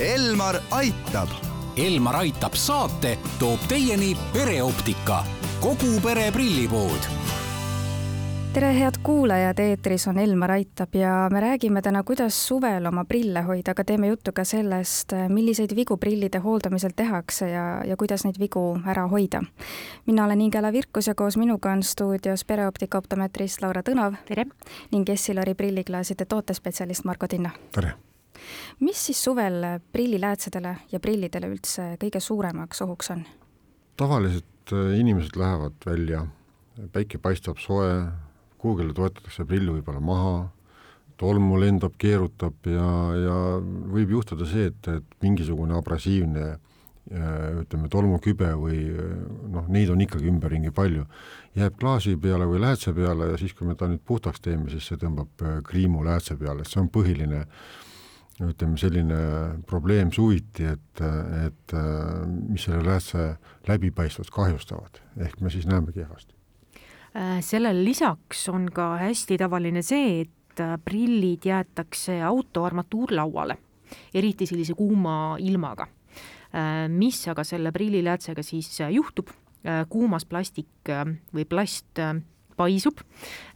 Elmar aitab. Elmar aitab saate toob teieni pereoptika, kogu pere prillipood tere, head kuulajad, eetris on Elmar Aitab ja me räägime täna, kuidas suvel oma prille hoida, aga teeme juttu ka sellest, milliseid vigu prillide hooldamisel tehakse ja, ja kuidas neid vigu ära hoida. mina olen Ingela Virkus ja koos minuga on stuudios pereoptika optometrist Laura Tõnav. tere! ning Essilori prilliklaaside tootespetsialist Margo Tinna. tere! Mis siis suvel prilliläätsedele ja prillidele üldse kõige suuremaks ohuks on? tavaliselt äh, inimesed lähevad välja, päike paistab soe, kuhugile toetatakse prill võib-olla maha, tolmu lendab, keerutab ja, ja võib juhtuda see, et, et mingisugune abrasiivne ütleme, tolmukübe või noh, neid on ikkagi ümberringi palju, jääb klaasi peale või läätse peale ja siis, kui me ta nüüd puhtaks teeme, siis see tõmbab äh, kriimu läätse peale, et see on põhiline ütleme, selline probleem suviti, et, et äh, mis selle läätse läbipaistvust kahjustavad, ehk me siis näeme kehvasti Äh, sellele lisaks on ka hästi tavaline see, et prillid jäetakse auto armatuurlauale, eriti sellise kuuma ilmaga. Äh, mis aga selle prilliläätsega siis juhtub, kuumas plastik või plast paisub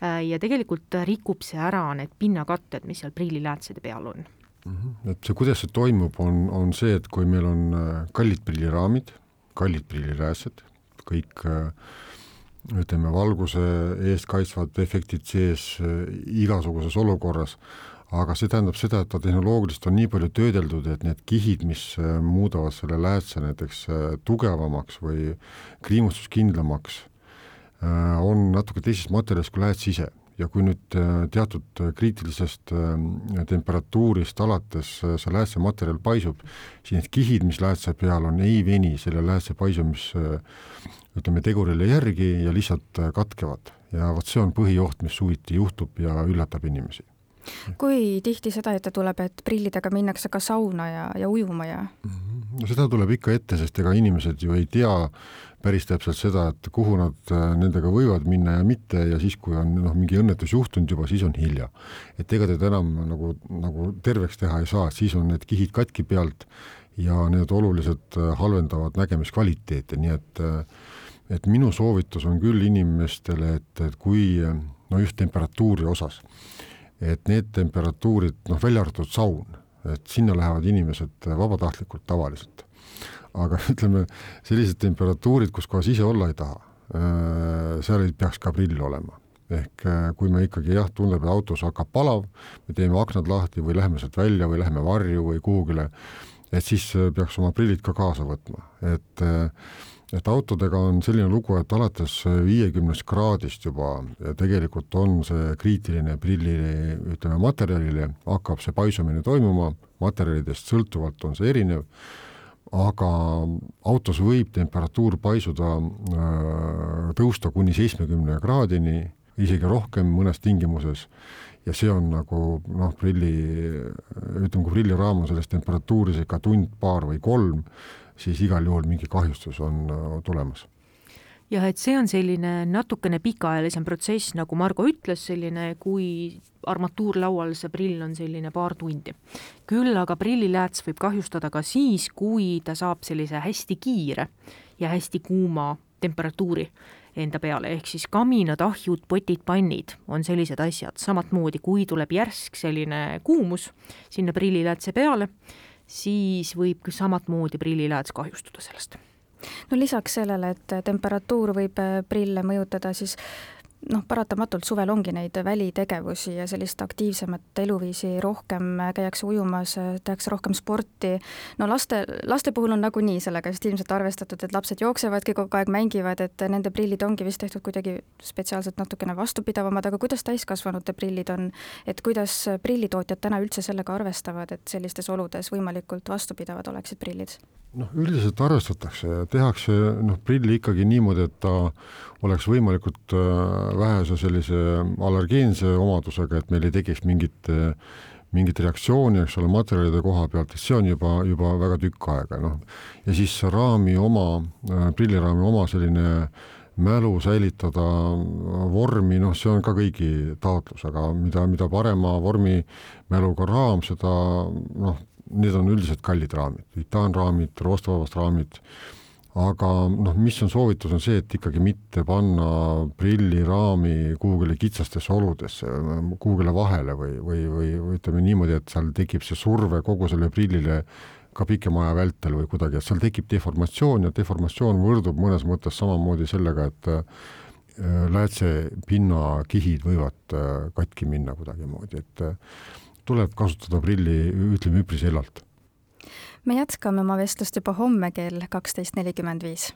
ja tegelikult rikub see ära need pinnakatted, mis seal prilliläätsede peal on. Et see, kuidas see toimub, on, on see, et kui meil on kallid prilliraamid, kallid prilliläätsed, kõik äh, ütleme, valguse eest kaitsvad efektid sees äh, igasuguses olukorras, aga see tähendab seda, et ta tehnoloogiliselt on nii palju töödeldud, et need kihid, mis äh, muudavad selle läätse näiteks äh, tugevamaks või kriimustuskindlamaks, on natuke teisest materjalist kui lääts ise ja kui nüüd teatud kriitilisest temperatuurist alates see läätsematerjal paisub, siis need kihid, mis läätse peal on, ei veni selle läätse paisumis ütleme, tegurile järgi ja lihtsalt äh, katkevad. ja vot see on põhioht, mis suviti juhtub ja üllatab inimesi. kui tihti seda ette tuleb, et prillidega minnakse ka sauna ja, ja ujuma ja? Mhm. No seda tuleb ikka ette, sest ega inimesed ju ei tea päris täpselt seda, et kuhu nad äh, nendega võivad minna ja mitte ja siis, kui on noh, mingi õnnetus juhtunud juba, siis on hilja. et ega teda enam nagu, nagu terveks teha ei saa, et siis on need kihid katki pealt ja need oluliselt äh, halvendavad nägemiskvaliteeti, nii et äh, et minu soovitus on küll inimestele, et, et kui no just temperatuuri osas, et need temperatuurid, noh välja arvatud saun, et sinna lähevad inimesed vabatahtlikult tavaliselt. aga ütleme, sellised temperatuurid, kus kohas ise olla ei taha, äh, seal ei peaks ka prill olema ehk äh, kui me ikkagi jah, tunneb, et autos hakkab palav, me teeme aknad lahti või läheme sealt välja või läheme varju või kuhugile, et siis äh, peaks oma prillid ka kaasa võtma, et et autodega on selline lugu, et alates viiekümnest kraadist juba tegelikult on see kriitiline prilli, ütleme materjalile, hakkab see paisumine toimuma, materjalidest sõltuvalt on see erinev, aga autos võib temperatuur paisuda, äh, tõusta kuni seitsmekümne kraadini, isegi rohkem mõnes tingimuses, ja see on nagu noh, prilli, ütleme, kui prilliraam on selles temperatuuris ikka tund, paar või kolm, siis igal juhul mingi kahjustus on äh, tulemas. Jah, et see on selline natukene pikaajalisem protsess, nagu Margo ütles, selline kui armatuurlaual see prill on selline paar tundi. küll aga prillilääts võib kahjustada ka siis, kui ta saab sellise hästi kiire ja hästi kuuma temperatuuri enda peale, ehk siis kaminad, ahjud, potid, pannid on sellised asjad, samamoodi kui tuleb järsk selline kuumus sinna prilliläätse peale, siis võib ka samamoodi prillilääts kahjustuda sellest. No lisaks sellele, et temperatuur võib äh, prille mõjutada, siis noh, paratamatult suvel ongi neid välitegevusi ja sellist aktiivsemat eluviisi rohkem, käiakse ujumas, tehakse rohkem sporti, no laste, laste puhul on nagunii sellega vist ilmselt arvestatud, et lapsed jooksevadki kogu aeg, mängivad, et nende prillid ongi vist tehtud kuidagi spetsiaalselt natukene vastupidavamad, aga kuidas täiskasvanute prillid on, et kuidas prillitootjad täna üldse sellega arvestavad, et sellistes oludes võimalikult vastupidavad oleksid prillid? Noh, üldiselt arvestatakse ja tehakse noh, prilli ikkagi niimoodi, et ta oleks võimalikult äh, vähese sellise allergeense omadusega, et meil ei tekiks mingit mingit reaktsiooni, eks ole, materjalide koha pealt, et see on juba, juba väga tükk aega, noh. ja siis raami oma, äh, prilliraami oma selline mälu säilitada vormi, noh, see on ka kõigi taotlus, aga mida, mida parema vormimäluga raam, seda noh, need on üldiselt kallid raamid, titaanraamid, roostevabast raamid. Aga noh, mis on soovitus, on see, et ikkagi mitte panna prilliraami kuhugile kitsastesse oludesse, kuhugile vahele või, või, või, või ütleme niimoodi, et seal tekib see surve kogu selle prillile ka pikema aja vältel või kuidagi, et seal tekib deformatsioon ja deformatsioon võrdub mõnes mõttes samamoodi sellega, et äh, läätsepinna kihid võivad äh, katki minna kuidagimoodi, et äh, tuleb kasutada prilli, ütleme üpris hellalt me jätkame oma vestlust juba homme kell kaksteist nelikümmend viis.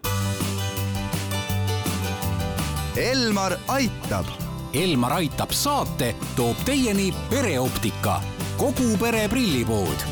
Elmar aitab. Elmar aitab saate toob teieni pereoptika, kogu pere prillipood